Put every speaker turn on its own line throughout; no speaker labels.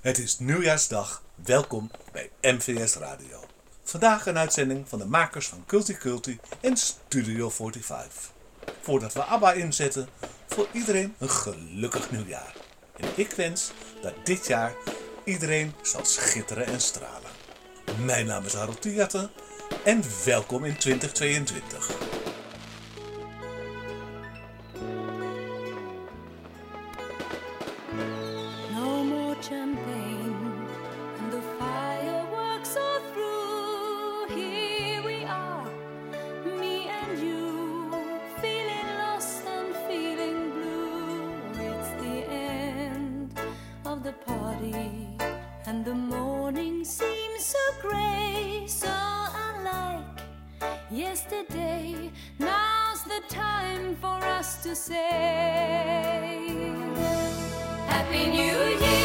Het is nieuwjaarsdag. Welkom bij MVS Radio. Vandaag een uitzending van de makers van Culti Culti en Studio 45. Voordat we ABBA inzetten, voor iedereen een gelukkig nieuwjaar. En ik wens dat dit jaar iedereen zal schitteren en stralen. Mijn naam is Harold Tiatten en welkom in 2022.
to say Happy New Year.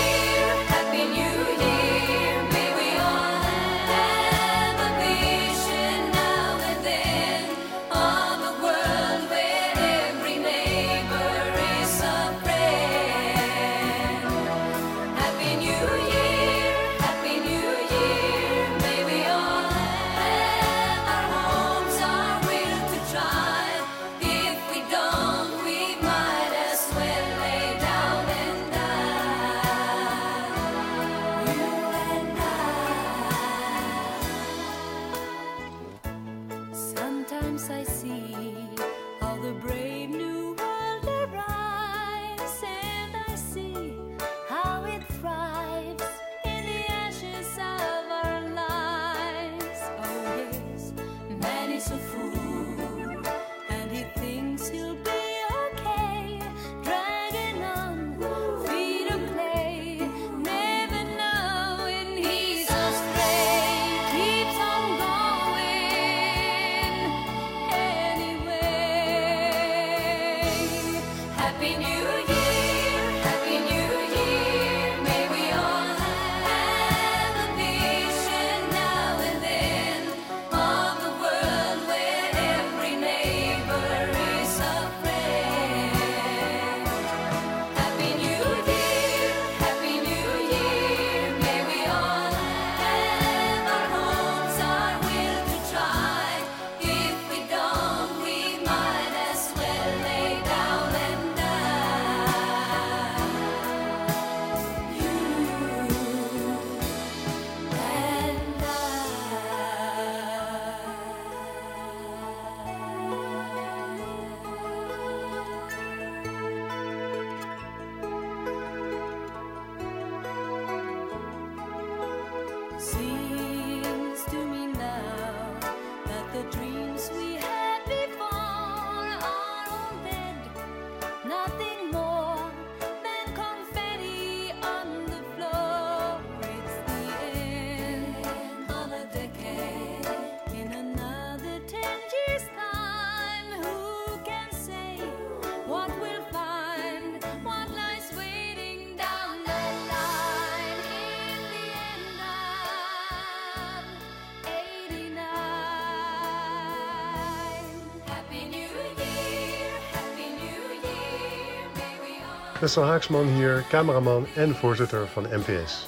Wessel Haaksman hier, cameraman en voorzitter van NPS.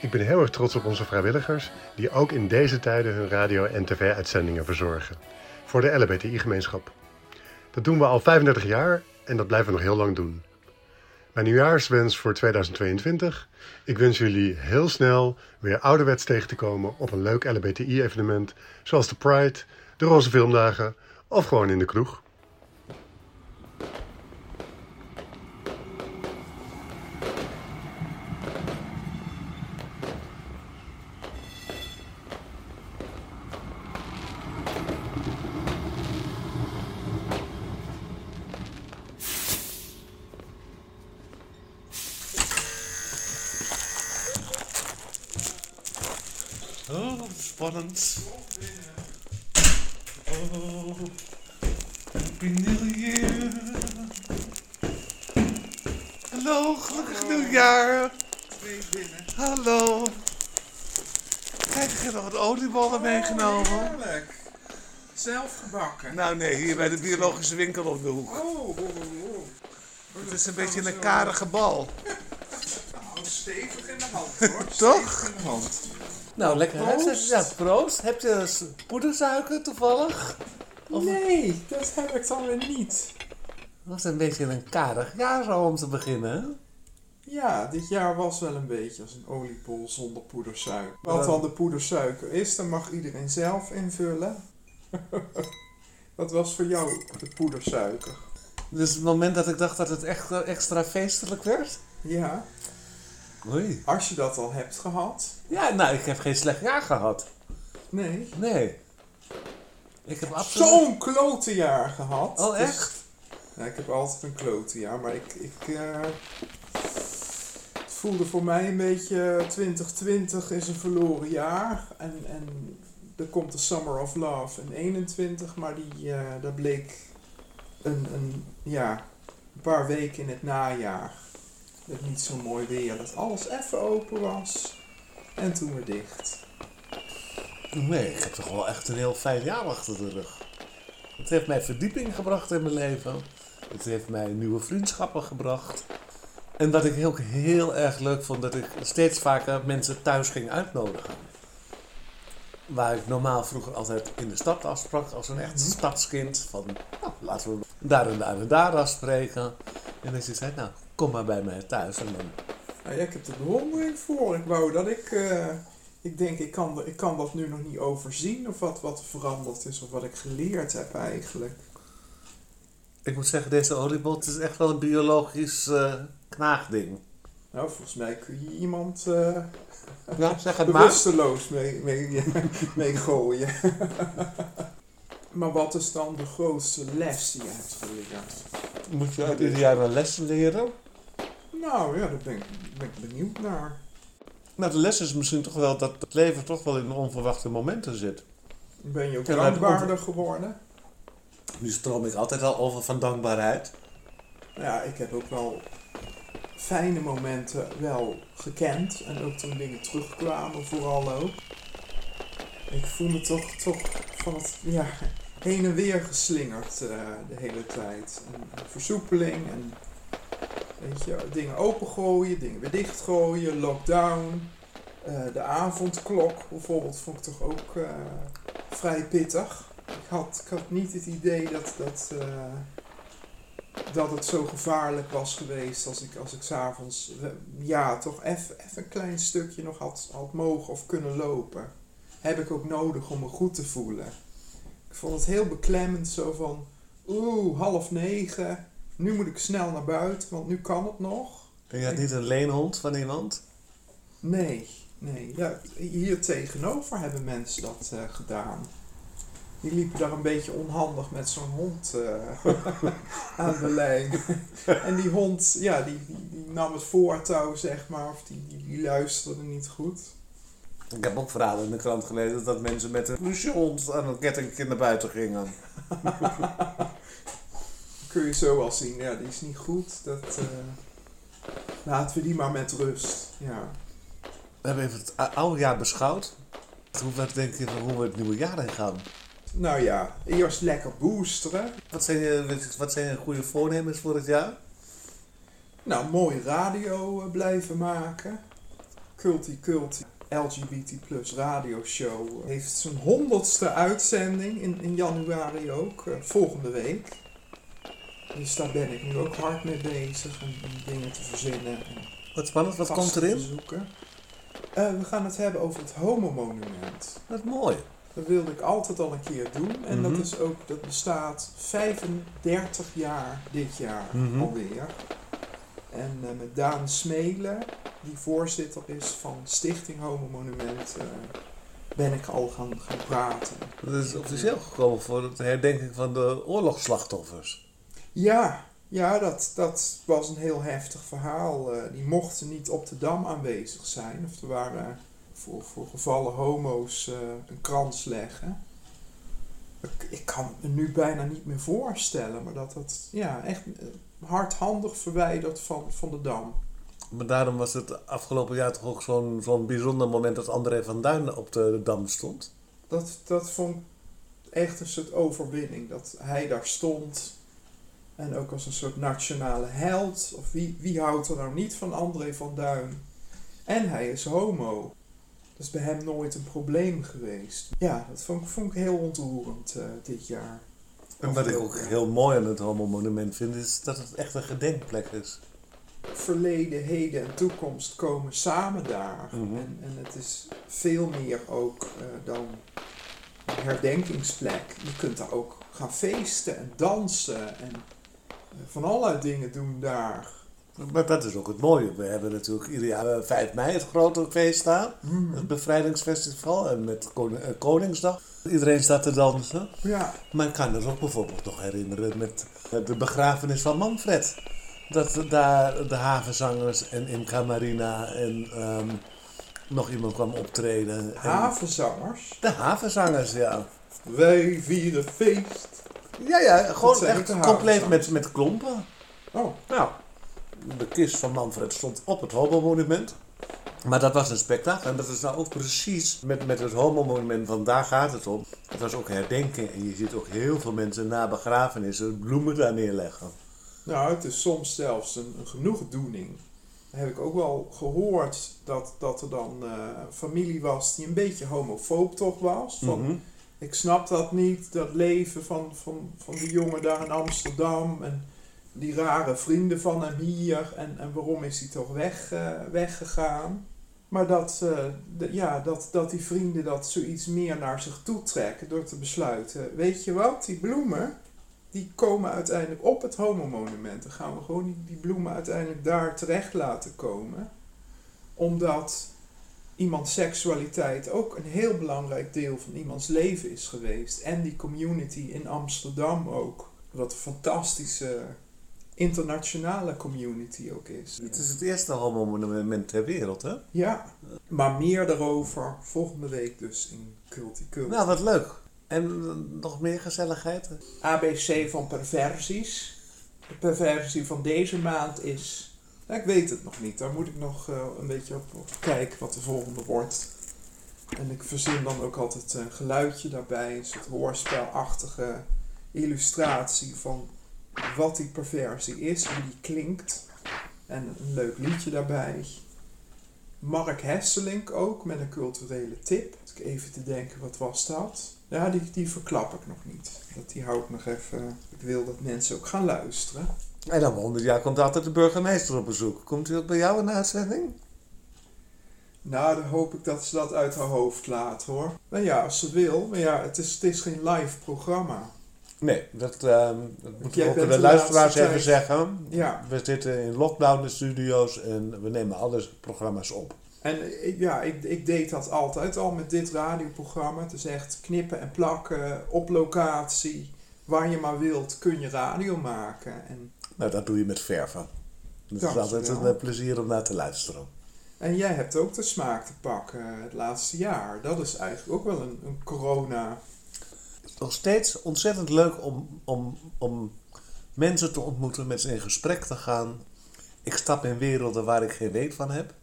Ik ben heel erg trots op onze vrijwilligers die ook in deze tijden hun radio- en tv-uitzendingen verzorgen. Voor de LBTI-gemeenschap. Dat doen we al 35 jaar en dat blijven we nog heel lang doen. Mijn nieuwjaarswens voor 2022. Ik wens jullie heel snel weer ouderwets tegen te komen op een leuk LBTI-evenement, zoals de Pride, de Roze Filmdagen of gewoon in de kroeg.
Nou nee, hier bij de biologische winkel op de hoek.
Oh. oh, oh, oh.
Het is een beetje een karige bal.
Nou, stevig in de hand hoor.
Toch? Nou, lekker
proost.
Ja, proost. Heb je poedersuiker toevallig?
Nee, dat heb ik dan weer niet.
Het was een beetje een karig jaar zo om te beginnen.
Ja, dit jaar was wel een beetje als een oliepol zonder poedersuiker. Wat dan de poedersuiker is, dan mag iedereen zelf invullen. Wat was voor jou de poedersuiker?
Dus het moment dat ik dacht dat het echt eh, extra feestelijk werd?
Ja,
Oei.
als je dat al hebt gehad.
Ja, nou, ik heb geen slecht jaar gehad.
Nee.
Nee. Ik heb absoluut...
Zo'n klote jaar gehad.
Oh,
Dus-
echt?
Ja, ik heb altijd een klote jaar, maar ik... ik eh, het voelde voor mij een beetje 2020 is een verloren jaar. En, en er komt de Summer of Love in 21, maar die, eh dat bleek een, een, ja, paar weken in het najaar. Met niet zo mooi weer, dat alles even open was. En toen weer dicht.
Nee, ik heb toch wel echt een heel fijn jaar achter de rug. Het heeft mij verdieping gebracht in mijn leven. Het heeft mij nieuwe vriendschappen gebracht. En wat ik ook heel erg leuk vond, dat ik steeds vaker mensen thuis ging uitnodigen. Waar ik normaal vroeger altijd in de stad afsprak als een echt
Mhm.
stadskind. Van, nou, laten we daar en daar en daar afspreken. En je zei, nou, kom maar bij mij thuis. En dan
Nou ja, ik heb er bewondering voor. Ik wou dat ik. eh, ik denk, ik kan, ik kan dat nu nog niet overzien. Of wat, wat veranderd is. Of wat ik geleerd heb eigenlijk.
Ik moet zeggen, deze oliebol het is echt wel een biologisch eh, knaagding.
Nou, volgens mij kun je iemand eh
Ja, zeg het maar.
bewusteloos mee, mee, mee gooien. maar wat is dan de grootste les die je hebt geleerd?
Moet je uit ieder jaar een les leren?
Nou ja, daar ben ik, ben ik benieuwd naar.
Nou, de les is misschien toch wel dat het leven toch wel in onverwachte momenten zit.
Ben je ook dankbaarder geworden?
Nu stroom ik altijd al over van dankbaarheid.
Ja, ik heb ook wel fijne momenten wel gekend. En ook toen dingen terugkwamen, vooral ook. Ik voel me toch, toch van het ja, heen en weer geslingerd eh, de hele tijd. Versoepeling en weet je, dingen opengooien, dingen weer dichtgooien, lockdown. Eh, de avondklok bijvoorbeeld vond ik toch ook eh, vrij pittig. Ik had, ik had niet het idee dat, dat, dat het zo gevaarlijk was geweest als ik, als ik s'avonds ja, toch even een klein stukje nog had, had mogen of kunnen lopen. Heb ik ook nodig om me goed te voelen. Ik vond het heel beklemmend zo van, oeh, half negen, nu moet ik snel naar buiten, want nu kan het nog.
En je had niet een leenhond van iemand?
Nee, nee. Ja, hier tegenover hebben mensen dat eh, gedaan. Die liepen daar een beetje onhandig met zo'n hond eh, aan de lijn. en die hond, ja, die, die, die nam het voortouw, zeg maar. Of die, die, die luisterde niet goed.
Ik heb ook verhalen in de krant gelezen dat mensen met een politiehond aan een ketting naar buiten gingen.
Kun je zo wel zien. Ja, die is niet goed. Dat, eh, laten we die maar met rust. Ja.
We hebben even het ou- oude jaar beschouwd. Hoe, denk je hoe we het nieuwe jaar in gaan?
Nou ja, eerst lekker boosteren.
Wat zijn je, wat zijn goede voornemens voor het jaar?
Nou, mooie radio eh, blijven maken. Culti Culti LGBT plus radioshow eh, heeft zijn honderdste uitzending in, in januari ook, eh, volgende week. Dus daar ben ik nu ook hard mee bezig en dingen te verzinnen. En
Wat spannend, wat komt erin?
zoeken. Eh, we gaan het hebben over het homo-monument.
Wat mooi.
Dat wilde ik altijd al een keer doen. En
Mhm.
dat is ook, dat bestaat 35 jaar dit jaar
Mhm.
alweer. En eh, met Daan Smelen, die voorzitter is van Stichting Homo Monument, eh, ben ik al gaan, gaan praten.
Dat is officieel gekomen voor de herdenking van de oorlogsslachtoffers.
Ja, ja dat, dat was een heel heftig verhaal. Eh, die mochten niet op de Dam aanwezig zijn. Of er waren voor, voor gevallen homo's eh, een krans leggen. Ik, ik kan me nu bijna niet meer voorstellen. Maar dat dat ja, echt eh, hardhandig verwijderd van, van de Dam.
Maar daarom was het afgelopen jaar toch ook zo'n zo'n bijzonder moment dat André van Duin op de dam stond.
Dat, dat vond ik echt een soort overwinning. Dat hij daar stond. En ook als een soort nationale held. Of wie, wie houdt er nou niet van André van Duin? En hij is homo. Dat is bij hem nooit een probleem geweest. Ja, dat vond, ik- vond ik heel ontroerend eh, dit jaar.
En wat ik ook heel mooi aan het Homo Monument vind, is dat het echt een gedenkplek is.
verleden, heden en toekomst komen samen daar.
Mhm.
en, en het is veel meer ook eh, dan een herdenkingsplek. Je kunt daar ook gaan feesten en dansen en eh, van allerlei dingen doen daar.
Maar dat is ook het mooie. We hebben natuurlijk ieder jaar eh, 5 mei het grote feest staan.
Mhm.
Het bevrijdingsfestival en met Kon- eh, Koningsdag. Iedereen staat te dansen.
Ja,
Maar ik kan me ook bijvoorbeeld nog herinneren met de begrafenis van Manfred. Dat daar de havenzangers en Imca Marina en ehm, nog iemand kwam optreden. En
havenzangers.
de havenzangers, ja.
Wij vieren feest.
Ja, ja, gewoon echt compleet met, met klompen.
Oh,
Nou, de kist van Manfred stond op het Homo-monument. Maar dat was een spektakel. En dat is nou ook precies met, met het Homo-monument, want daar gaat het om. Het was ook herdenken. En je ziet ook heel veel mensen na begrafenissen bloemen daar neerleggen.
Nou, het is soms zelfs een, een genoegdoening. Dan heb ik ook wel gehoord dat, dat er dan eh, familie was die een beetje homofoob toch was. Van,
Mhm.
Ik snap dat niet, dat leven van, van, van die jongen daar in Amsterdam en die rare vrienden van hem hier en, en waarom is hij toch weg, eh, weggegaan. Maar dat, eh, ja, dat, dat die vrienden dat zoiets meer naar zich toe trekken door te besluiten. Weet je wat, die bloemen, die komen uiteindelijk op het homomonument. Dan gaan we gewoon die, die bloemen uiteindelijk daar terecht laten komen. Omdat iemands seksualiteit ook een heel belangrijk deel van iemands leven is geweest. En die community in Amsterdam ook. Wat een fantastische internationale community ook is.
Het is het eerste homo-monument ter wereld, hè?
Ja, maar meer daarover volgende week dus in Culti Cult.
Nou, wat leuk. En nog meer gezelligheid?
ABC van perversies. De perversie van deze maand is. nou, ik weet het nog niet. Daar moet ik nog eh, een beetje op, op kijken wat de volgende wordt. En ik verzin dan ook altijd een geluidje daarbij. Een soort hoorspelachtige illustratie van wat die perversie is, hoe die klinkt. En een leuk liedje daarbij. Mark Hesselink ook met een culturele tip. Als ik even te denken, wat was dat? Ja, die, die verklap ik nog niet. Dat die hou ik nog even. Ik wil dat mensen ook gaan luisteren.
En dan 100 jaar komt altijd de burgemeester op bezoek. Komt hij ook bij jou in de uitzending?
Nou, dan hoop ik dat ze dat uit haar hoofd laat hoor. Nou ja, als ze wil. Maar ja, het is, het is geen live programma.
Nee, dat, ehm dat moeten we ook de
de
luisteraars even
tijd-
zeggen.
Ja.
We zitten in lockdown de studio's en we nemen alle programma's op.
En ik, ja, ik, ik deed dat altijd al met dit radioprogramma. Het is echt knippen en plakken op locatie. Waar je maar wilt kun je radio maken. En,
Nou, dat doe je met verven. Het is
Dankjewel.
altijd een eh, plezier om naar te luisteren.
en jij hebt ook de smaak te pakken het laatste jaar. Dat is eigenlijk ook wel een, een corona.
Nog steeds ontzettend leuk om, om, om mensen te ontmoeten, met ze in gesprek te gaan. Ik stap in werelden waar ik geen weet van heb.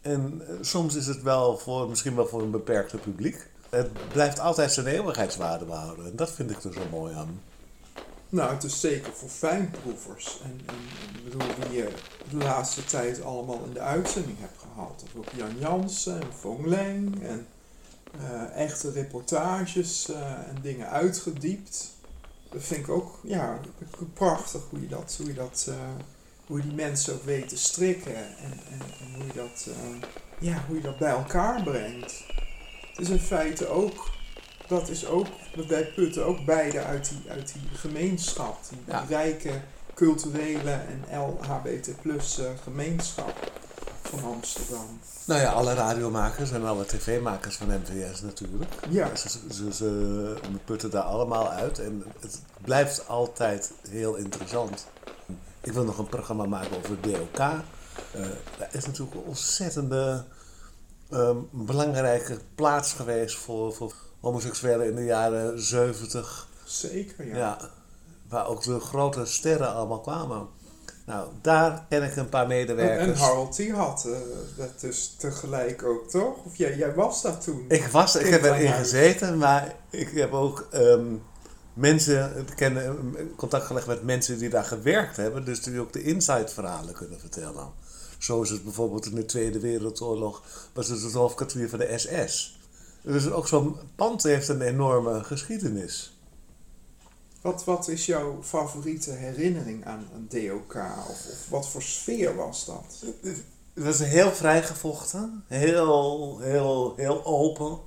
En eh, soms is het wel voor, misschien wel voor een beperkte publiek. Het blijft altijd zijn eeuwigheidswaarde behouden. En dat vind ik er zo mooi aan.
Nou, het is zeker voor fijnproevers. En, en, en ik bedoel, wie je de laatste tijd allemaal in de uitzending hebt gehad. Of ook Jan Jansen en Fong Leng. En eh, echte reportages eh, en dingen uitgediept. Dat vind ik ook, ja, prachtig hoe je dat, hoe je dat, eh, hoe je die mensen ook weet te strikken. En, en, en hoe je dat, ja, hoe je dat bij elkaar brengt. Het is in feite ook dat is ook, wij putten ook beide uit die, uit die gemeenschap. Die, rijke culturele en LHBT plus gemeenschap van Amsterdam.
Nou ja, alle radiomakers en alle tv-makers van MVS natuurlijk.
Ja,
Ze, ze, ze putten daar allemaal uit en het blijft altijd heel interessant. Ik wil nog een programma maken over DOK. Eh dat is natuurlijk een ontzettende ehm, belangrijke plaats geweest voor, voor homoseksuelen in de jaren 70.
zeker ja.
Ja. waar ook de grote sterren allemaal kwamen. Nou, daar ken ik een paar medewerkers.
en Harold die had eh, dat dus tegelijk ook, toch? Of jij, jij was daar toen?
Ik was, ik heb erin
huis.
gezeten, maar ik heb ook ehm, mensen kennen, contact gelegd met mensen die daar gewerkt hebben, dus die ook de inside verhalen kunnen vertellen. Zo is het bijvoorbeeld in de Tweede Wereldoorlog, was het het hoofdkwartier van de SS. Dus ook zo'n pand heeft een enorme geschiedenis.
Wat, wat is jouw favoriete herinnering aan een DOK? Of, of wat voor sfeer was dat?
Het was heel vrijgevochten, heel, heel, heel open.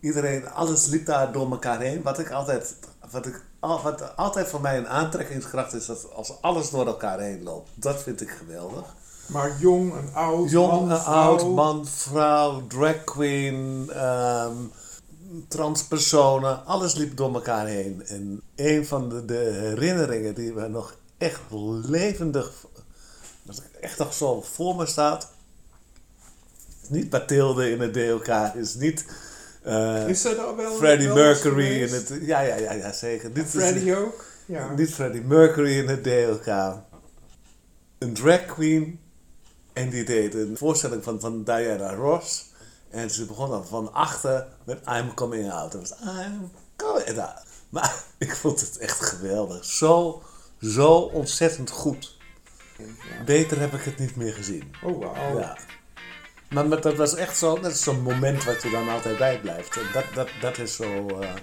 Iedereen, alles liep daar door elkaar heen. Wat ik altijd, wat ik, wat altijd voor mij een aantrekkingskracht is, dat als alles door elkaar heen loopt. Dat vind ik geweldig.
Maar jong en oud,
Jong
man,
en
vrouw.
oud, man, vrouw, drag queen, ehm, transpersonen, alles liep door elkaar heen. En een van de, de herinneringen die me nog echt levendig, dat ik echt nog zo voor me staat, is niet Mathilde in het DOK, is niet eh,
Is er daar wel
Freddie
wel
Mercury in het... Ja, ja, ja, ja zeker. Dit is-
Freddie ook? Ja.
niet Freddie Mercury in het DLK. Een drag queen. En die deed een voorstelling van, van Diana Ross. En ze begon dan van achter met I'm coming out. Dat was I'm coming out. Maar ik vond het echt geweldig. Zo, zo ontzettend goed.
Ja.
Beter heb ik het niet meer gezien.
Oh, wauw.
Ja. Maar, maar dat was echt zo, dat is zo'n moment wat je dan altijd bijblijft. En Dat, dat, dat, is zo, eh,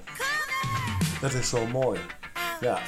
dat is zo mooi. Ja.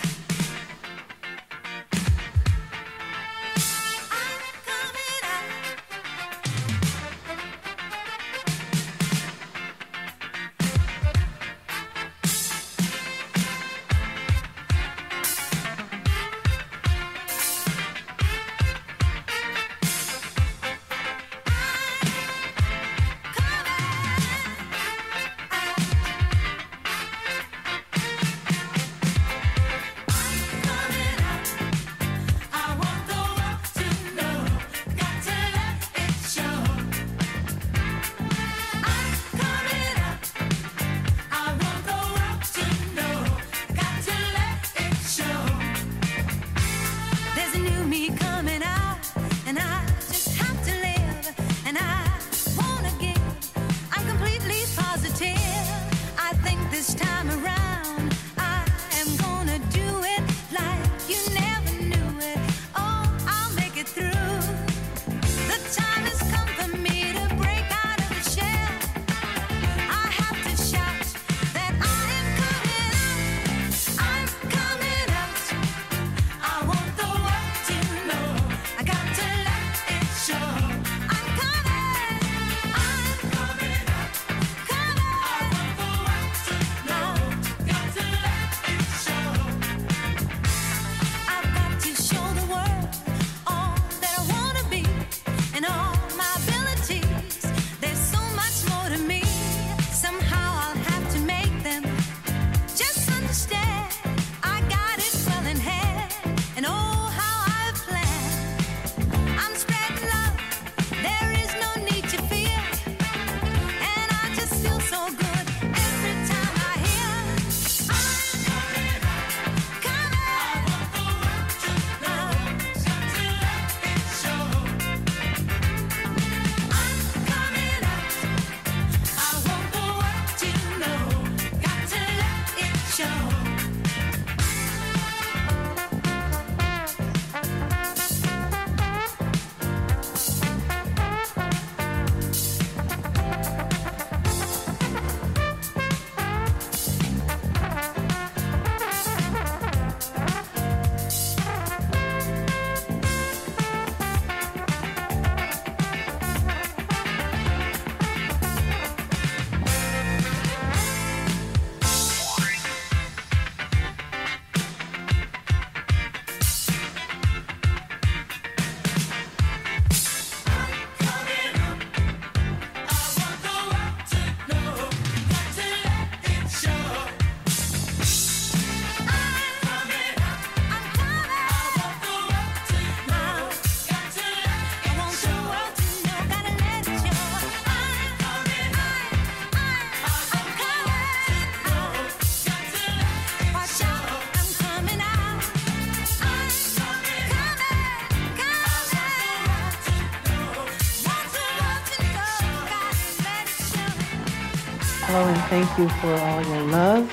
Thank you for all your love,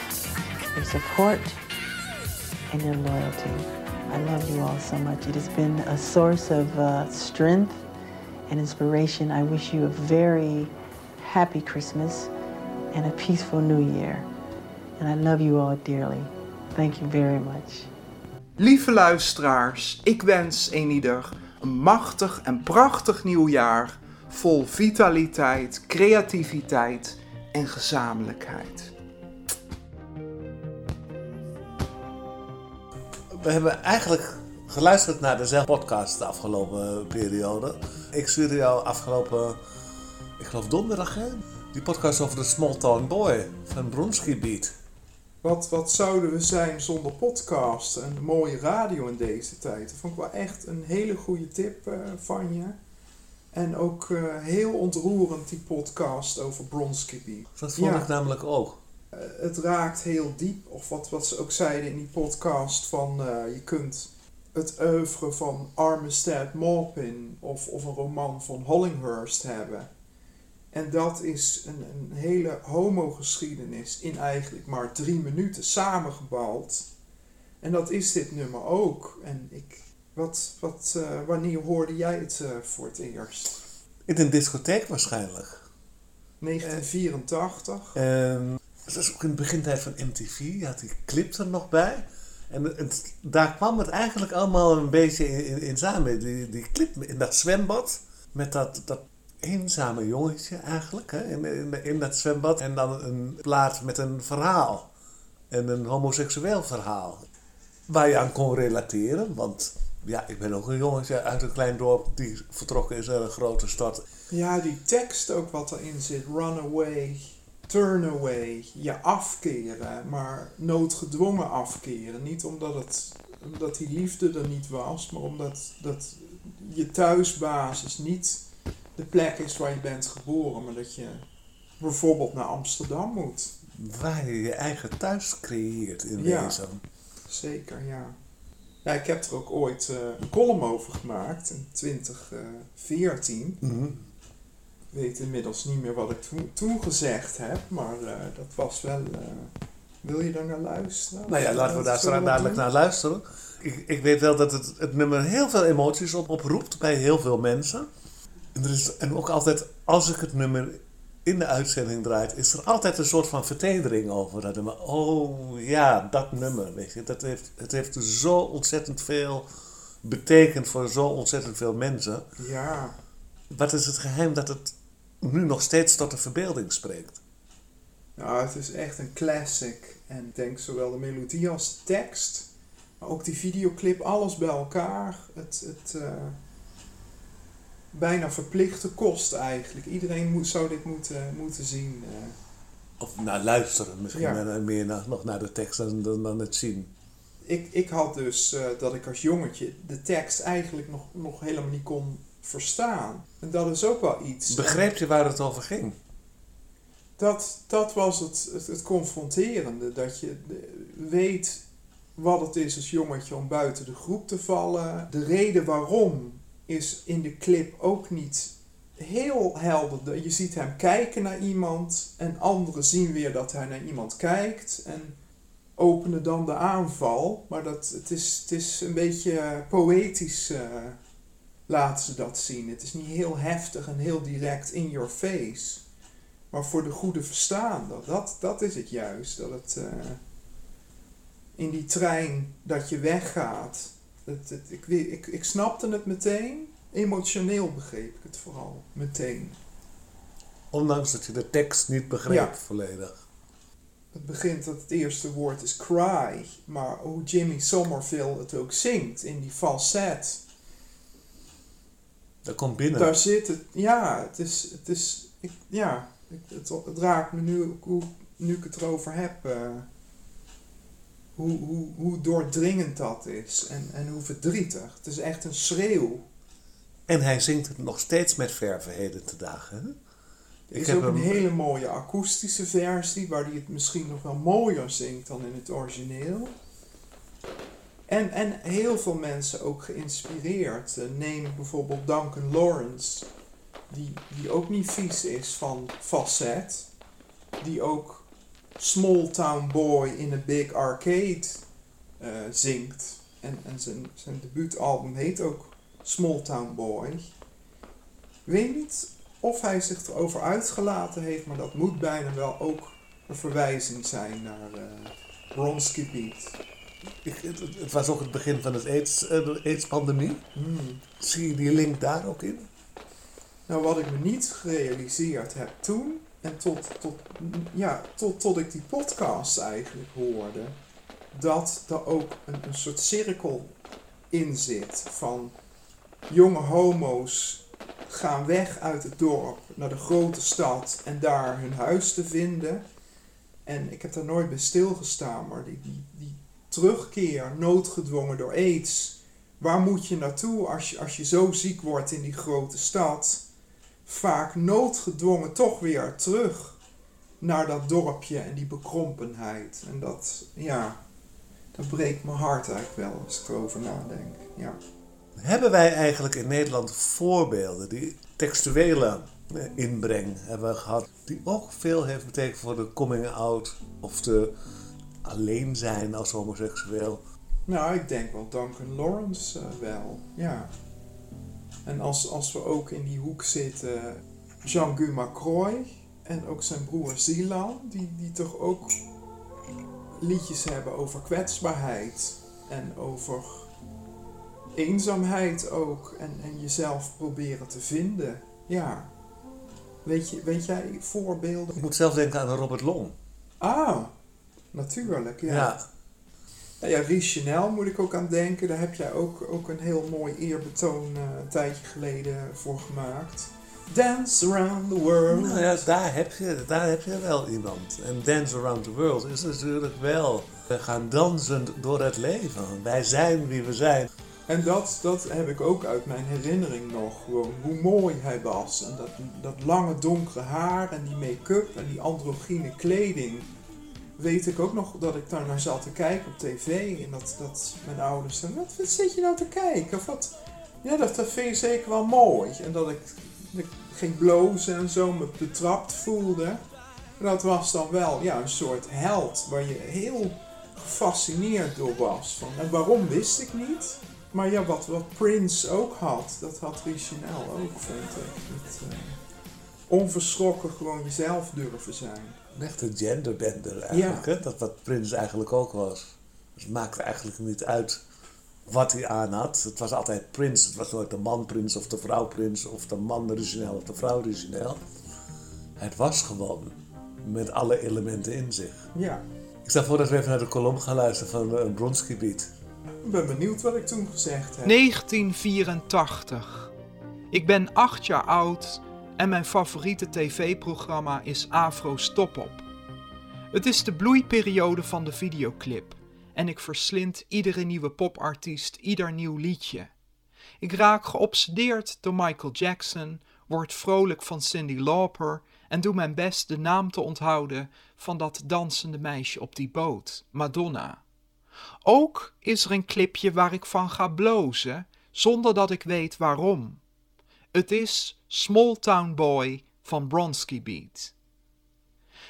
your support, and your loyalty. I love you all so much. It has been a source of uh, strength and inspiration. I wish you a very happy Christmas and a peaceful New Year. And I love you all dearly. Thank you very much.
Lieve luisteraars, ik wens eenieder een machtig en prachtig nieuwjaar vol vitaliteit, creativiteit en gezamenlijkheid.
We hebben eigenlijk geluisterd naar dezelfde podcast de afgelopen periode. Ik stuurde jou afgelopen, ik geloof donderdag, hè? Die podcast over de Small Town Boy van Bronski Beat.
Wat, wat zouden we zijn zonder podcast en mooie radio in deze tijd? Dat vond ik wel echt een hele goede tip eh, van je. En ook eh, heel ontroerend die podcast over Bronski Beat.
Dat vond
Ja.
ik namelijk ook.
Eh, het raakt heel diep. Of wat, wat ze ook zeiden in die podcast van eh, je kunt het oeuvre van Armistead Maupin of, of een roman van Hollinghurst hebben. En dat is een, een hele homogeschiedenis in eigenlijk maar drie minuten samengebald. En dat is dit nummer ook. En ik, wat, wat, eh, wanneer hoorde jij het eh, voor het eerst?
In een discotheek waarschijnlijk.
1984.
En het was ook in de begintijd van MTV, je had die clip er nog bij. En het, daar kwam het eigenlijk allemaal een beetje in, in, in samen. Die, die clip in dat zwembad, met dat, dat eenzame jongetje eigenlijk, hè, in, in, in dat zwembad. En dan een plaat met een verhaal. En een homoseksueel verhaal. Waar je aan kon relateren, want ja, ik ben ook een jongetje uit een klein dorp die vertrokken is naar een grote stad.
Ja, die tekst ook wat erin zit. Run away, turn away, je afkeren, maar noodgedwongen afkeren. Niet omdat, het, omdat die liefde er niet was, maar omdat dat je thuisbasis niet de plek is waar je bent geboren, maar dat je bijvoorbeeld naar Amsterdam moet.
Waar je je eigen thuis creëert in
Ja.
wezen.
Zeker, ja. Ja, ik heb er ook ooit eh, een column over gemaakt in 2014.
Mhm.
Ik weet inmiddels niet meer wat ik toen, toen gezegd heb, maar eh, dat was wel. eh, wil je daar naar luisteren?
Nou ja, laten we daar straks dadelijk naar luisteren. Ik, ik weet wel dat het, het nummer heel veel emoties op, oproept bij heel veel mensen. En, er is, en ook altijd, als ik het nummer in de uitzending draait, is er altijd een soort van vertedering over dat nummer. Oh ja, dat nummer, weet je. Dat heeft, het heeft zo ontzettend veel betekend voor zo ontzettend veel mensen.
Ja,
Wat is het geheim dat het nu nog steeds tot de verbeelding spreekt?
nou, het is echt een classic. En ik denk zowel de melodie als de tekst, maar ook die videoclip, alles bij elkaar. Het, het eh, bijna verplichte kost eigenlijk. Iedereen moet, zou dit moeten, moeten zien. eh.
Of naar luisteren, misschien
Ja.
naar- meer naar, nog naar de tekst dan, dan, dan het zien.
ik, ik had dus eh, dat ik als jongetje de tekst eigenlijk nog, nog helemaal niet kon verstaan. En dat is ook wel iets.
Begreep je waar het over ging?
Dat, dat was het, het, het confronterende. Dat je weet wat het is als jongetje om buiten de groep te vallen. De reden waarom is in de clip ook niet heel helder. Je ziet hem kijken naar iemand en anderen zien weer dat hij naar iemand kijkt. En openen dan de aanval. Maar dat, het, is, het is een beetje poëtisch eh, laten ze dat zien. Het is niet heel heftig en heel direct in your face. Maar voor de goede verstaander, dat, dat is het juist. Dat het eh, in die trein dat je weggaat. Het, het, ik, ik, ik snapte het meteen. Emotioneel begreep ik het vooral meteen.
Ondanks dat je de tekst niet begreep
Ja.
volledig.
Het begint dat het eerste woord is cry. Maar hoe Jimmy Somerville het ook zingt in die falset.
Dat komt binnen.
Daar zit het. Ja, het is. Het is ik, ja, het, het raakt me nu, hoe, nu ik het erover heb. eh, hoe, hoe, hoe doordringend dat is. En, en hoe verdrietig. Het is echt een schreeuw.
En hij zingt het nog steeds met verve heden te dagen. hè?
Er is ook een hele mooie akoestische versie. Waar hij het misschien nog wel mooier zingt dan in het origineel. En, en heel veel mensen ook geïnspireerd. Eh, neem bijvoorbeeld Duncan Lawrence. Die, die ook niet vies is van falset. Die ook Small Town Boy in a Big Arcade eh, zingt. En, en zijn, zijn debuutalbum heet ook Small Town Boy. Ik weet niet of hij zich erover uitgelaten heeft, maar dat moet bijna wel ook een verwijzing zijn naar eh Bronski Beat.
Ik, het, was ook het begin van het AIDS, eh, de AIDS-pandemie.
Hmm.
Zie je die link daar ook in?
Nou, wat ik me niet gerealiseerd heb toen, en tot, tot, ja, tot, tot ik die podcast eigenlijk hoorde, dat er ook een, soort cirkel in zit van jonge homo's gaan weg uit het dorp naar de grote stad en daar hun huis te vinden. En ik heb daar nooit bij stilgestaan, maar die, die, die terugkeer, noodgedwongen door aids. Waar moet je naartoe als je, als je zo ziek wordt in die grote stad? Vaak noodgedwongen toch weer terug naar dat dorpje en die bekrompenheid. En dat, ja, dat breekt mijn hart eigenlijk wel als ik erover nadenk. Ja.
Hebben wij eigenlijk in Nederland voorbeelden die textuele inbreng hebben gehad, die ook veel heeft betekend voor de coming out of de alleen zijn als homoseksueel?
Nou, ik denk wel Duncan Lawrence eh, wel, ja. En als, als we ook in die hoek zitten, Jean-Guy Macroy en ook zijn broer Zilan, die, die toch ook liedjes hebben over kwetsbaarheid en over eenzaamheid ook en, en jezelf proberen te vinden. Ja. Weet, je, weet jij voorbeelden?
Ik moet zelf denken aan Robert Long.
Ah, natuurlijk, ja.
Ja.
Nou ja, Ries Chanel moet ik ook aan denken. Daar heb jij ook, ook een heel mooi eerbetoon eh, een tijdje geleden voor gemaakt. Dance around the world.
Nou ja, daar heb, je, daar heb je wel iemand. En Dance Around the World is natuurlijk wel. We gaan dansend door het leven. Wij zijn wie we zijn.
En dat, dat heb ik ook uit mijn herinnering nog. Gewoon hoe mooi hij was. En dat, dat lange donkere haar en die make-up en die androgyne kleding. Weet ik ook nog dat ik daar naar zat te kijken op tv. En dat, dat mijn ouders zeiden, wat, zit je nou te kijken? Of wat? Ja, dat, dat vind je zeker wel mooi. En dat ik, ging blozen en zo me betrapt voelde. En dat was dan wel ja, een soort held waar je heel gefascineerd door was. Van, en waarom wist ik niet. Maar ja, wat, wat Prince ook had, dat had Richinel ook, vond ik. Eh, onverschrokken gewoon jezelf durven zijn.
Een echte genderbender eigenlijk.
Ja.
Hè? Dat wat Prins eigenlijk ook was. Dus het maakte eigenlijk niet uit wat hij aan had. Het was altijd Prins. Het was nooit de man Prins of de vrouw Prins of de man origineel of de vrouw origineel. Het was gewoon met alle elementen in zich.
Ja,
Ik stel voor dat we even naar de kolom gaan luisteren van uh, Bronski Beat.
ik ben benieuwd wat ik toen gezegd heb.
1984. Ik ben acht jaar oud en mijn favoriete tv-programma is Afro Stop-Op. Het is de bloeiperiode van de videoclip en ik verslind iedere nieuwe popartiest, ieder nieuw liedje. Ik raak geobsedeerd door Michael Jackson, word vrolijk van Cyndi Lauper en doe mijn best de naam te onthouden van dat dansende meisje op die boot, Madonna. Ook is er een clipje waar ik van ga blozen, zonder dat ik weet waarom. Het is Small Town Boy van Bronski Beat.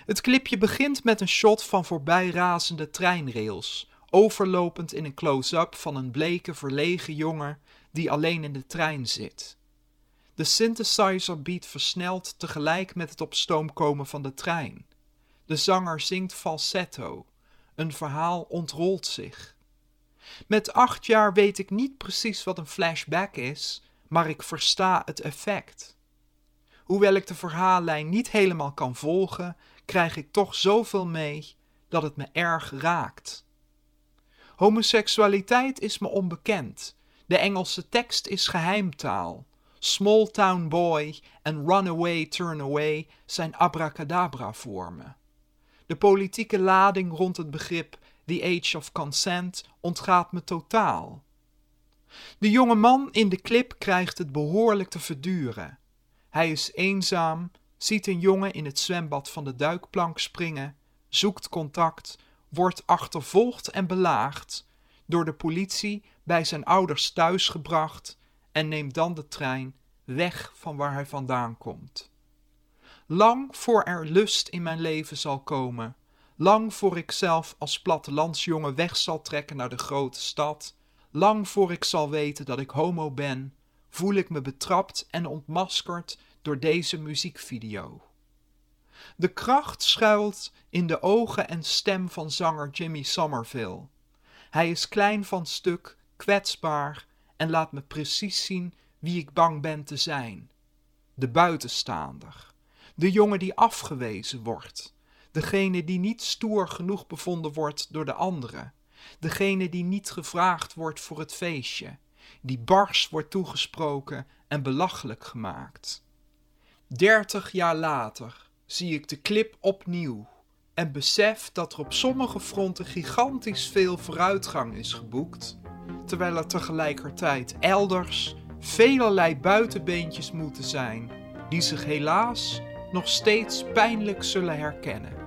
Het clipje begint met een shot van voorbijrazende treinrails, overlopend in een close-up van een bleke, verlegen jongen die alleen in de trein zit. De synthesizer beat versnelt tegelijk met het op stoom komen van de trein. De zanger zingt falsetto. Een verhaal ontrolt zich. Met acht jaar weet ik niet precies wat een flashback is, maar ik versta het effect. Hoewel ik de verhaallijn niet helemaal kan volgen, krijg ik toch zoveel mee dat het me erg raakt. Homoseksualiteit is me onbekend. De Engelse tekst is geheimtaal. Small town boy en runaway turn away zijn abracadabra voor me. De politieke lading rond het begrip the age of consent ontgaat me totaal. De jonge man in de clip krijgt het behoorlijk te verduren. Hij is eenzaam, ziet een jongen in het zwembad van de duikplank springen, zoekt contact, wordt achtervolgd en belaagd, door de politie bij zijn ouders thuis gebracht en neemt dan de trein weg van waar hij vandaan komt. Lang voor er lust in mijn leven zal komen,
Lang voor ik zelf als plattelandsjongen weg zal trekken naar de grote stad, lang voor ik zal weten dat ik homo ben, voel ik me betrapt en ontmaskerd door deze muziekvideo. De kracht schuilt in de ogen en stem van zanger Jimmy Somerville. Hij is klein van stuk, kwetsbaar en laat me precies zien wie ik bang ben te zijn. De buitenstaander, de jongen die afgewezen wordt, degene die niet stoer genoeg bevonden wordt door de anderen, degene die niet gevraagd wordt voor het feestje, die bars wordt toegesproken en belachelijk gemaakt. Dertig jaar later zie ik de clip opnieuw en besef dat er op sommige fronten gigantisch veel vooruitgang is geboekt, terwijl er tegelijkertijd elders velerlei buitenbeentjes moeten zijn die zich helaas nog steeds pijnlijk zullen herkennen.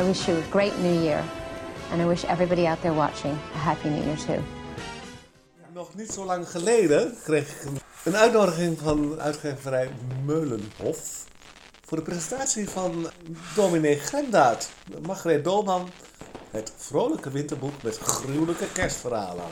I wish you a great new year. And I wish everybody out there watching a happy new year too.
Nog niet zo lang geleden kreeg ik een- uitnodiging van uitgeverij Meulenhof voor de presentatie van dominee Grendaat, Margreet Dolman, het vrolijke winterboek met gruwelijke kerstverhalen.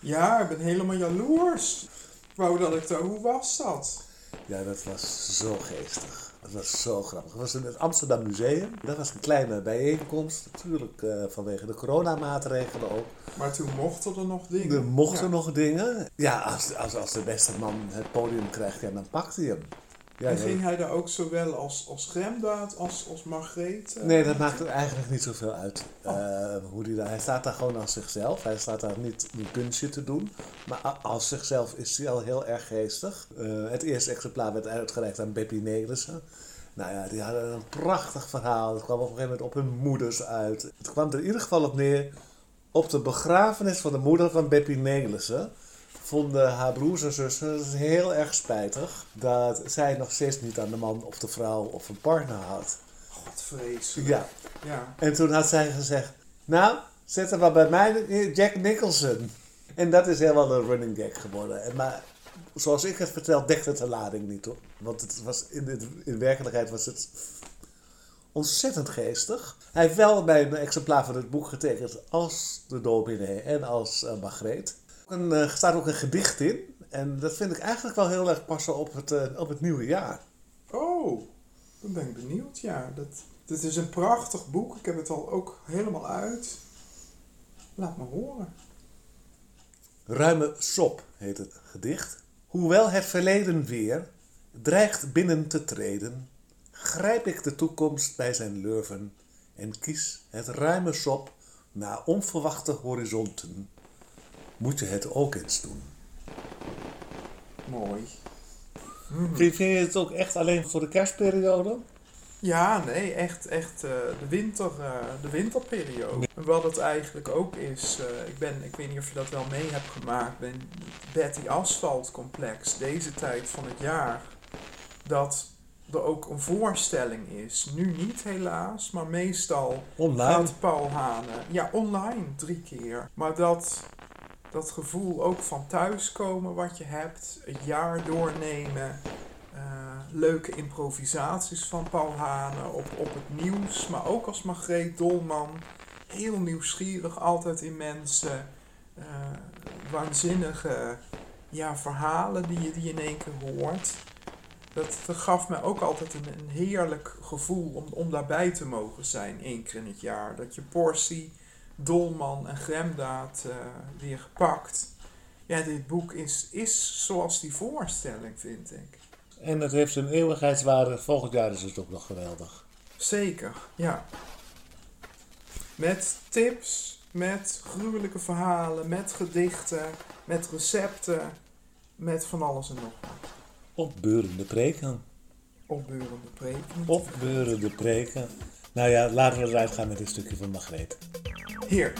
Ja, ik ben helemaal jaloers. Wou dat ik daar... Hoe was dat?
Ja, dat was zo geestig. Dat was zo grappig. Het was in het Amsterdam Museum. Dat was een kleine bijeenkomst, natuurlijk eh, vanwege de coronamaatregelen ook.
Maar toen mochten er nog dingen.
Er mochten
Ja.
nog dingen. Ja, als, als, als de beste man het podium krijgt, ja, dan pakt hij hem. Ja,
En ging hij daar ook zowel als, als Gremdaad als, als Margreet? eh,
Nee, dat maakt eigenlijk niet zoveel uit.
Oh.
eh, hoe die daar, hij staat daar gewoon als zichzelf. Hij staat daar niet een kunstje te doen. Maar als zichzelf is hij al heel erg geestig. Eh, het eerste exemplaar werd uitgereikt aan Beppie Nelissen. Nou ja, die hadden een prachtig verhaal. Het kwam op een gegeven moment op hun moeders uit. Het kwam er in ieder geval op neer. Op de begrafenis van de moeder van Beppie Nelissen vonden haar broers en zussen het heel erg spijtig dat zij nog steeds niet aan de man of de vrouw of een partner had.
God, vreselijk.
Ja,
Ja.
en toen had zij gezegd, nou, zet er maar bij mij Jack Nicholson. En dat is helemaal een running gag geworden. En maar zoals ik het vertel, dekt het de lading niet hoor. Want het was in, de, in werkelijkheid was het ontzettend geestig. Hij heeft wel bij een exemplaar van het boek getekend als de dominee en als uh, Margreet. Er uh, staat ook een gedicht in. En dat vind ik eigenlijk wel heel erg passen op het, uh, op het nieuwe jaar.
Oh, dan ben ik benieuwd. Ja, dat, dit is een prachtig boek. Ik heb het al ook helemaal uit. Laat me horen.
Ruime sop heet het gedicht. Hoewel het verleden weer dreigt binnen te treden, grijp ik de toekomst bij zijn lurven en kies het ruime sop naar onverwachte horizonten. Moet je het ook eens doen.
Mooi.
Vind je het ook echt alleen voor de kerstperiode?
Ja, nee, echt, echt uh, de, winter, uh, de winterperiode. Wat het eigenlijk ook is, uh, ik, ben, ik weet niet of je dat wel mee hebt gemaakt, bij het Betty Asphalt Complex, deze tijd van het jaar, dat er ook een voorstelling is. Nu niet helaas, maar meestal
online.
Paul Hane, ja online drie keer. Maar dat, dat gevoel ook van thuiskomen wat je hebt, het jaar doornemen, uh, leuke improvisaties van Paul Hane op, op het nieuws, maar ook als Margreet Dolman. Heel nieuwsgierig altijd in mensen. Uh, waanzinnige ja, verhalen die je, die in één keer hoort. Dat, dat gaf mij ook altijd een, een heerlijk gevoel om, om daarbij te mogen zijn één keer in het jaar. Dat je portie, Dolman en Gremdaad uh, weer gepakt. Ja, dit boek is, is zoals die voorstelling, vind ik.
En het heeft een eeuwigheidswaarde. Volgend jaar is het ook nog geweldig.
Zeker, ja. Met tips, met gruwelijke verhalen, met gedichten, met recepten, met van alles en nog wat.
Opbeurende preken.
Opbeurende preken.
Opbeurende preken. Nou ja, laten we eruit gaan met een stukje van Margreet.
Hier.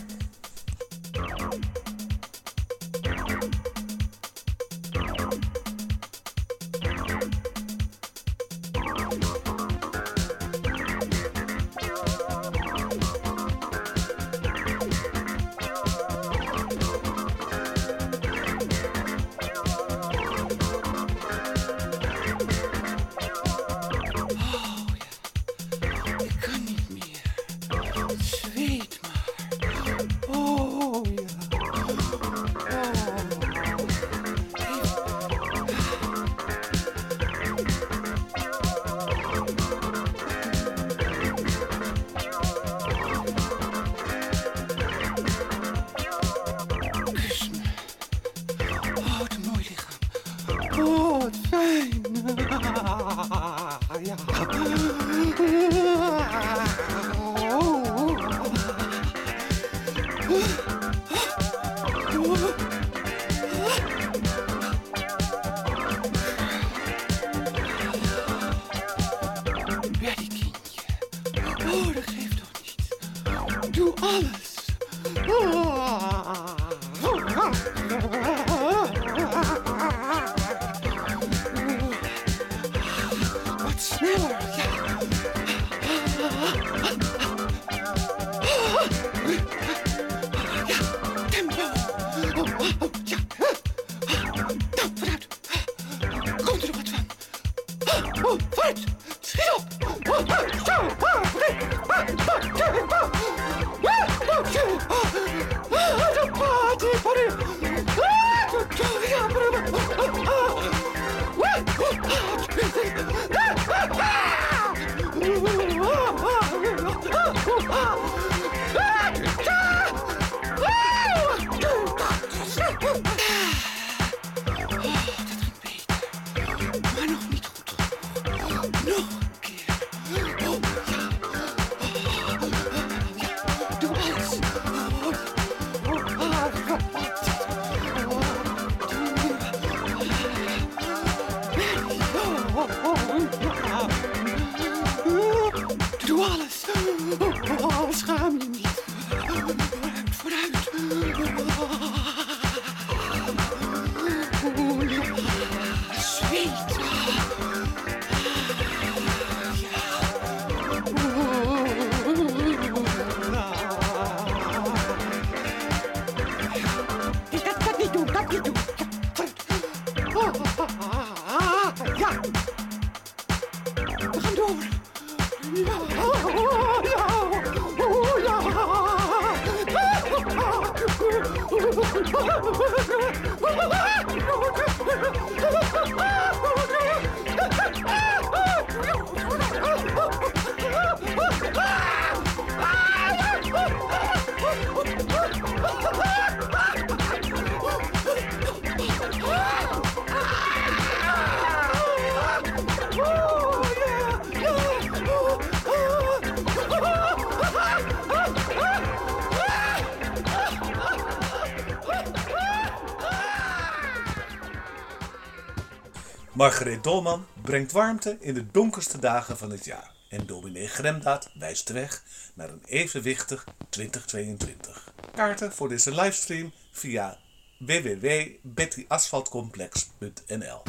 Margareet Dolman brengt warmte in de donkerste dagen van het jaar. En dominee Gremdaad wijst de weg naar een evenwichtig 2022. Kaarten voor deze livestream via www.bettyasfaltcomplex.nl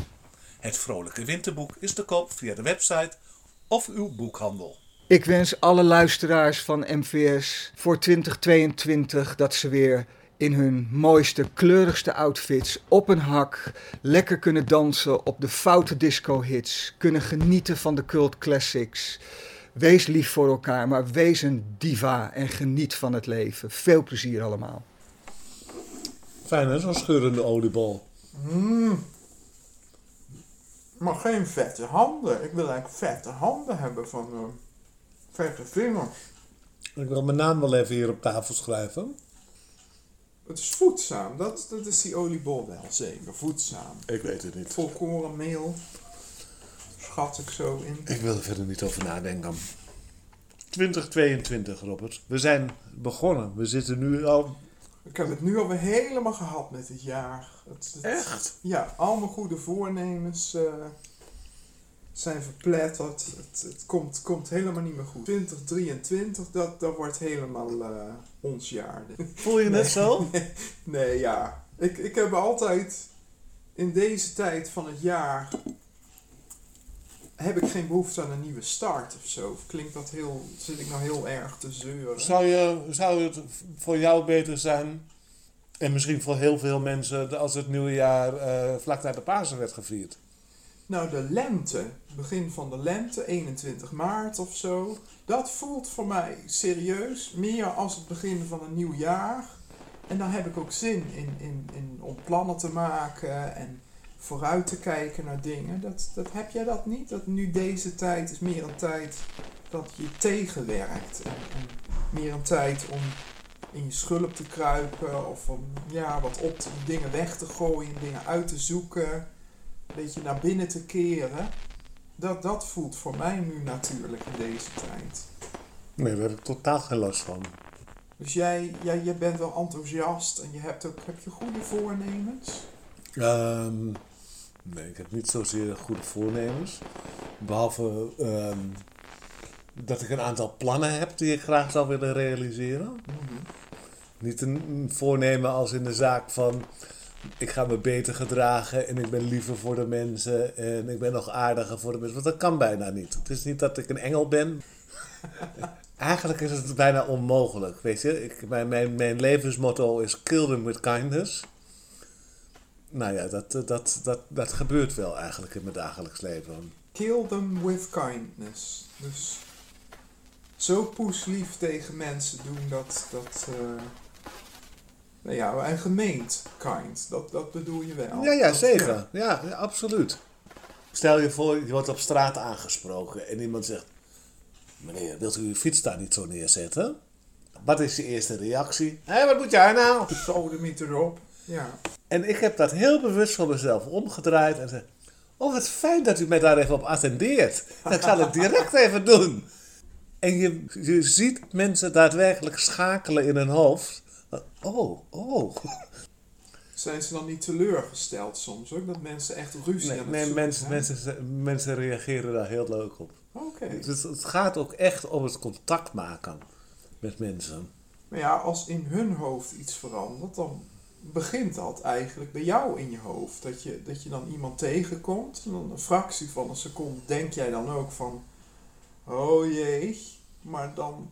Het vrolijke winterboek is te koop via de website of uw boekhandel.
Ik wens alle luisteraars van MVS voor 2022 dat ze weer in hun mooiste, kleurigste outfits op een hak lekker kunnen dansen op de foute disco-hits, kunnen genieten van de cult classics. Wees lief voor elkaar, maar wees een diva en geniet van het leven. Veel plezier allemaal.
Fijn hè, zo'n scheurende oliebol.
Maar geen vette handen. Ik wil eigenlijk vette handen hebben van eh, vette vingers.
Ik wil mijn naam wel even hier op tafel schrijven.
Het is voedzaam. Dat, dat is die oliebol wel zeker. Voedzaam.
Ik weet het niet.
Volkoren meel. Schat ik zo in.
Ik wil er verder niet over nadenken. 2022, Robert. We zijn begonnen. We zitten nu al.
Ik heb het nu alweer helemaal gehad met dit jaar. Het, het-
Echt?
Ja, al mijn goede voornemens eh, zijn verpletterd. Het, het komt, komt helemaal niet meer goed. 2023, dat, dat wordt helemaal eh, ons jaar.
Voel je net zo?
Nee, ja. Ik, ik heb altijd in deze tijd van het jaar heb ik geen behoefte aan een nieuwe start of zo. Of klinkt dat heel, zit ik nou heel erg te zeuren?
Zou, je, zou het voor jou beter zijn, en misschien voor heel veel mensen, als het nieuwe jaar eh, vlak na de Pasen werd gevierd?
Nou, de lente, begin van de lente, 21 maart of zo, dat voelt voor mij serieus meer als het begin van een nieuw jaar. En dan heb ik ook zin in, in, in om plannen te maken en vooruit te kijken naar dingen. Dat, dat heb jij dat niet? Dat nu deze tijd is meer een tijd dat je tegenwerkt. En, en meer een tijd om in je schulp te kruipen of om ja, wat op dingen weg te gooien, dingen uit te zoeken een beetje naar binnen te keren. Dat, dat voelt voor mij nu natuurlijk in deze tijd.
Nee, daar heb ik totaal geen last van.
Dus jij, jij, jij bent wel enthousiast en je hebt ook heb je goede voornemens.
Ehm, nee, ik heb niet zozeer goede voornemens. Behalve ehm, dat ik een aantal plannen heb die ik graag zou willen realiseren. Niet een, een voornemen als in de zaak van ik ga me beter gedragen en ik ben liever voor de mensen en ik ben nog aardiger voor de mensen. Want dat kan bijna niet. Het is niet dat ik een engel ben. Eigenlijk is het bijna onmogelijk. Weet je, ik, mijn, mijn, levensmotto is kill them with kindness. Nou ja, dat, dat, dat, dat gebeurt wel eigenlijk in mijn dagelijks leven.
Kill them with kindness. Dus zo poeslief tegen mensen doen dat, dat eh, nou ja, en gemeend kind. Dat, dat bedoel je wel.
Ja, ja,
Dat-
zeker. Ja, ja, absoluut. Stel je voor, je wordt op straat aangesproken en iemand zegt... Meneer, wilt u uw fiets daar niet zo neerzetten? Wat is je eerste reactie? Hé, wat moet jij nou?
Zo de miet erop. Ja.
En ik heb dat heel bewust voor mezelf omgedraaid en zei... Oh, wat fijn dat u mij daar even op attendeert. Dat zal ik direct even doen. En je, je ziet mensen daadwerkelijk schakelen in hun hoofd. Oh, oh.
Zijn ze dan niet teleurgesteld soms ook? Dat mensen echt ruzie
Nee,
aan het
mensen,
zijn?
mensen, mensen reageren daar heel leuk op.
Oké.
Dus het gaat ook echt om het contact maken met mensen.
Maar ja, als in hun hoofd iets verandert, dan begint dat eigenlijk bij jou in je hoofd. Dat je, dat je dan iemand tegenkomt, en dan een fractie van een seconde denk jij dan ook van, oh jee, maar dan,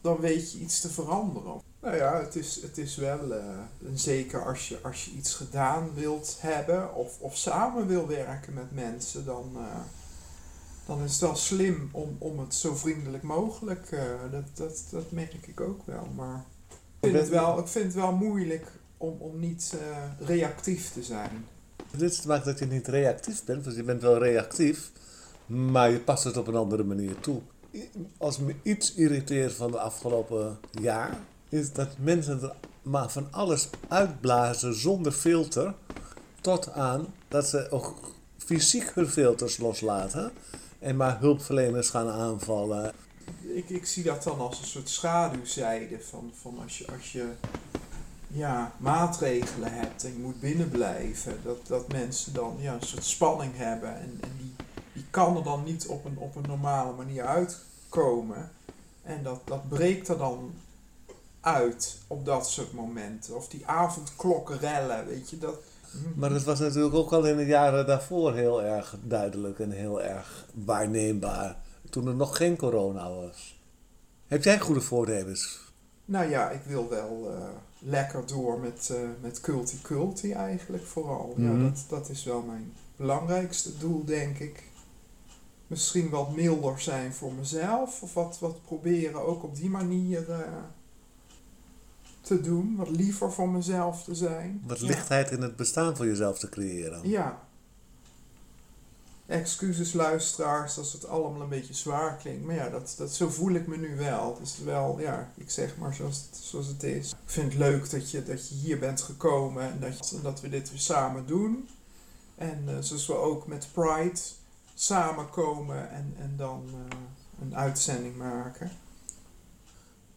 dan weet je iets te veranderen. Nou ja, het is, het is wel, eh, en zeker als je, als je iets gedaan wilt hebben of, of samen wil werken met mensen, dan, eh, dan is het wel slim om, om het zo vriendelijk mogelijk, eh, dat, dat, dat merk ik ook wel. Maar ik vind, het wel, ik vind het wel moeilijk om, om niet reactief te zijn.
Dit maakt dat je niet reactief bent, want je bent wel reactief, maar je past het op een andere manier toe. Als me iets irriteert van de afgelopen jaar, is dat mensen er maar van alles uitblazen zonder filter, tot aan dat ze ook fysiek hun filters loslaten en maar hulpverleners gaan aanvallen.
Ik, ik zie dat dan als een soort schaduwzijde van, van als je, als je ja, maatregelen hebt en je moet binnenblijven. Dat, dat mensen dan ja, een soort spanning hebben en, en die, die kan er dan niet op een, op een normale manier uitkomen. En dat, dat breekt er dan uit op dat soort momenten. Of die avondklokken rellen, weet je. Dat,
Maar dat was natuurlijk ook al in de jaren daarvoor heel erg duidelijk en heel erg waarneembaar. Toen er nog geen corona was. Heb jij goede voornemens?
Nou ja, ik wil wel eh, lekker door met, eh met culti culti eigenlijk vooral.
Mhm.
Ja, dat, dat is wel mijn belangrijkste doel, denk ik. Misschien wat milder zijn voor mezelf. Of wat, wat proberen ook op die manier eh, te doen. Wat liever voor mezelf te zijn.
Wat
Ja.
lichtheid in het bestaan voor jezelf te creëren.
Ja. Excuses luisteraars als het allemaal een beetje zwaar klinkt. Maar ja, dat, dat, zo voel ik me nu wel. Is wel, ja, ik zeg maar zoals het, zoals het is. Ik vind het leuk dat je, dat je hier bent gekomen en dat, je- en dat we dit weer samen doen. En eh, zoals we ook met Pride samenkomen en, en dan eh, een uitzending maken.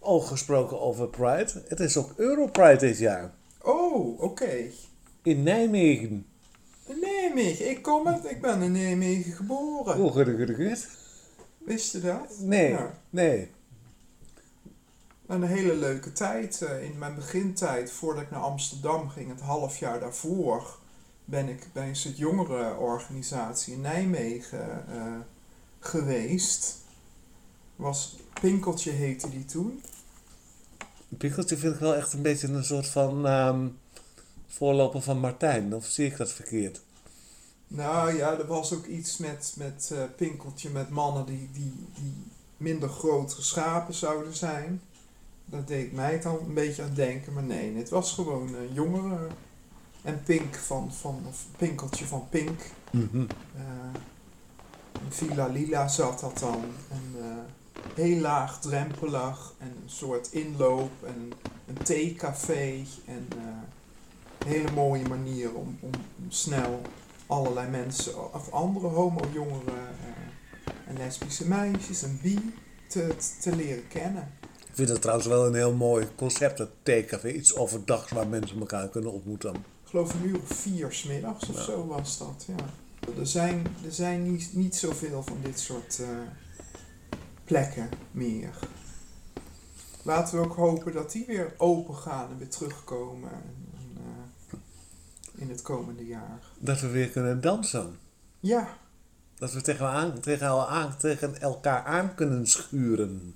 Ook gesproken over Pride. Het is ook Europride dit jaar.
Oh, oké.
In Nijmegen.
Nijmegen, ik kom uit, ik ben in Nijmegen geboren.
Oh, goed, goed, goed.
Wist je dat?
Nee,
Ja.
nee.
Een hele leuke tijd. eh, In mijn begintijd, voordat ik naar Amsterdam ging, het half jaar daarvoor, ben ik bij een soort jongerenorganisatie in Nijmegen eh, geweest. Was Pinkeltje heette die toen.
Pikkeltje vind ik wel echt een beetje een soort van ehm, voorloper van Martijn. Of zie ik dat verkeerd?
Nou ja, er was ook iets met, met eh, Pinkeltje met mannen die, die, die minder groot geschapen zouden zijn. Dat deed mij dan een beetje aan denken, maar nee, het was gewoon een jongere. En Pink van, van of Pinkeltje van Pink. Eh, in Villa Lila zat dat dan. En eh, heel laagdrempelig. En een soort inloop. En een theecafé. En eh, een hele mooie manier om, om, om snel allerlei mensen, of andere homo-jongeren eh, en lesbische meisjes en bi te, te leren kennen.
Ik vind het trouwens wel een heel mooi concept, het theecafé. Iets overdags waar mensen elkaar kunnen ontmoeten.
Ik geloof een uur of vier smiddags of
Ja.
zo was dat, ja. Er zijn, er zijn niet, niet zoveel van dit soort eh, plekken meer. Laten we ook hopen dat die weer open gaan en weer terugkomen en, eh, in het komende jaar.
Dat we weer kunnen dansen.
Ja,
Dat we tegen, aan, tegen, elkaar aan, tegen elkaar aan kunnen schuren.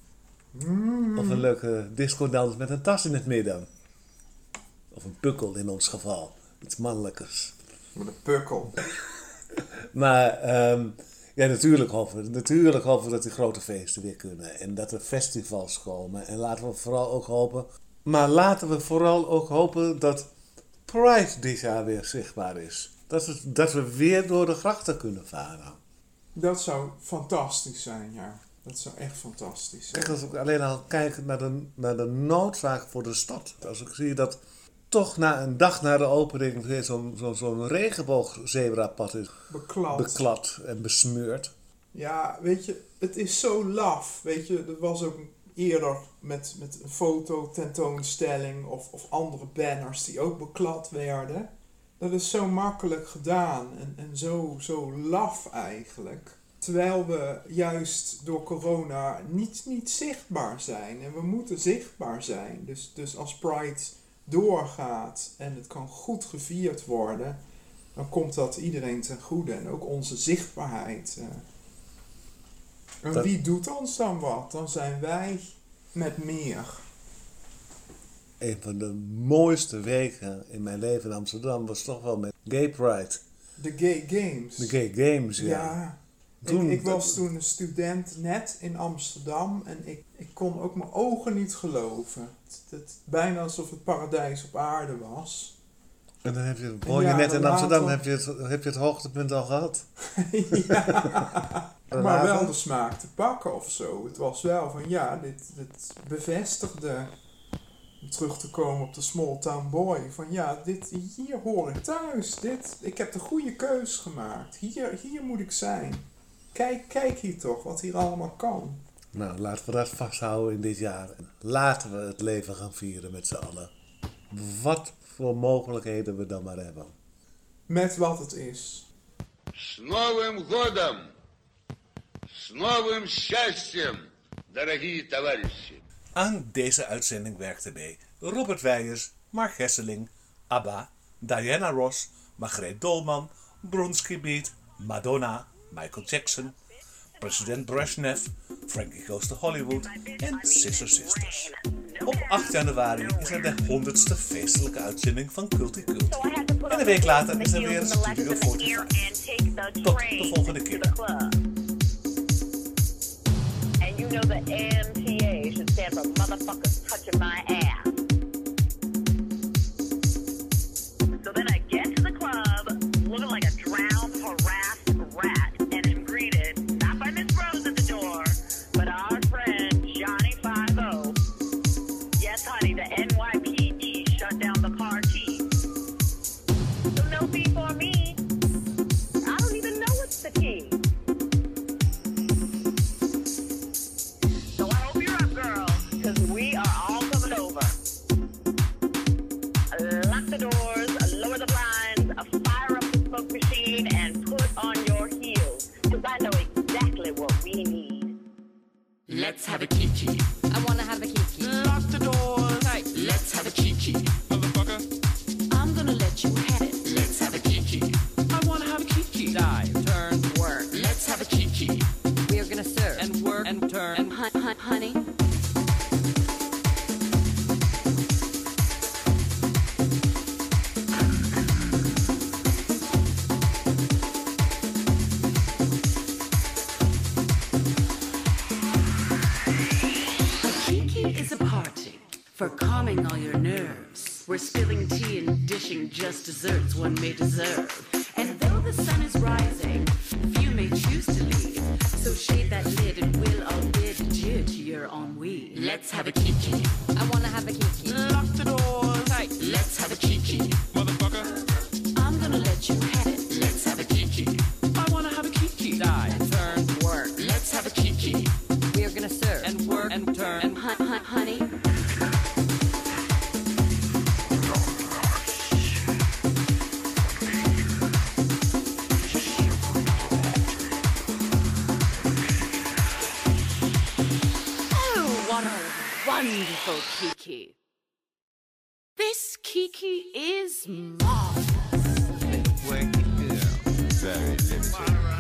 Mm.
Of een leuke discodans met een tas in het midden. Of een pukkel in ons geval. Iets mannelijkers.
wat een pukkel.
Maar ehm, ja, natuurlijk hopen, we, natuurlijk hopen we dat die grote feesten weer kunnen. En dat er festivals komen. En laten we vooral ook hopen. Maar laten we vooral ook hopen dat Pride dit jaar weer zichtbaar is. Dat we, dat we weer door de grachten kunnen varen.
Dat zou fantastisch zijn, ja. Dat zou echt fantastisch zijn.
Kijk, als ik alleen al kijk naar de, naar de noodzaak voor de stad. Als ik zie dat toch na een dag na de opening weer zo'n zo, zo'n regenboogzebrapad is
Beklad.
beklad en besmeurd.
Ja, weet je, het is zo laf. Weet je, er was ook eerder met, met een fototentoonstelling of, of andere banners die ook beklad werden. Dat is zo makkelijk gedaan en, en zo, zo laf eigenlijk. Terwijl we juist door corona niet, niet zichtbaar zijn. En we moeten zichtbaar zijn. Dus, dus als Pride doorgaat en het kan goed gevierd worden, dan komt dat iedereen ten goede. En ook onze zichtbaarheid. eh. En
Dat-
wie doet ons dan wat? Dan zijn wij met meer.
Een van de mooiste weken in mijn leven in Amsterdam was toch wel met Gay Pride.
De gay games.
De Gay Games, ja.
Ja,
Toen-
ik, ik was toen een student net in Amsterdam en ik, ik kon ook mijn ogen niet geloven. Het, het, bijna alsof het paradijs op aarde was.
En dan heb je, woon je net in Amsterdam,
later-
heb je, het, heb je het hoogtepunt al gehad?
ja. Maar wel de smaak te pakken of zo. Het was wel van ja, dit, dit bevestigde. Om terug te komen op de small town boy. Van ja, dit, hier hoor ik thuis. Dit, ik heb de goede keus gemaakt. Hier, hier moet ik zijn. Kijk, kijk hier toch, wat hier allemaal kan.
Nou, laten we dat vasthouden in dit jaar. Laten we het leven gaan vieren met z'n allen. Wat voor mogelijkheden we dan maar hebben.
Met wat het is.
С Новым годом! С новым счастьем, дорогие товарищи!
Aan deze uitzending werkten mee Robert Weijers, Mark Gesseling, ABBA, Diana Ross, Margreet Dolman, Bronski Beat, Madonna, Michael Jackson, president Brezhnev, Frankie Goes to Hollywood en Sister Sisters. Op 8 januari is er de 100ste feestelijke uitzending van Culti Cult. En een week later is er weer een Studio 45. Tot de volgende keer.
And you know the MTA should stand for motherfuckers touching my ass.
Just desserts one may deserve. And though the sun is rising, few may choose to leave. So shade that lid and we'll all bid adieu to your ennui.
Let's have a kiki.
I wanna have a kiki.
Lock the doors. Tight. Let's have a kiki. Motherfucker.
I'm gonna let you have it.
Let's have a kiki. I wanna have a kiki. Dive, turn, work. Let's have a kiki.
We're gonna serve.
And work and turn.
And hun- hun- honey, wonderful kiki. This kiki is marvelous.
You,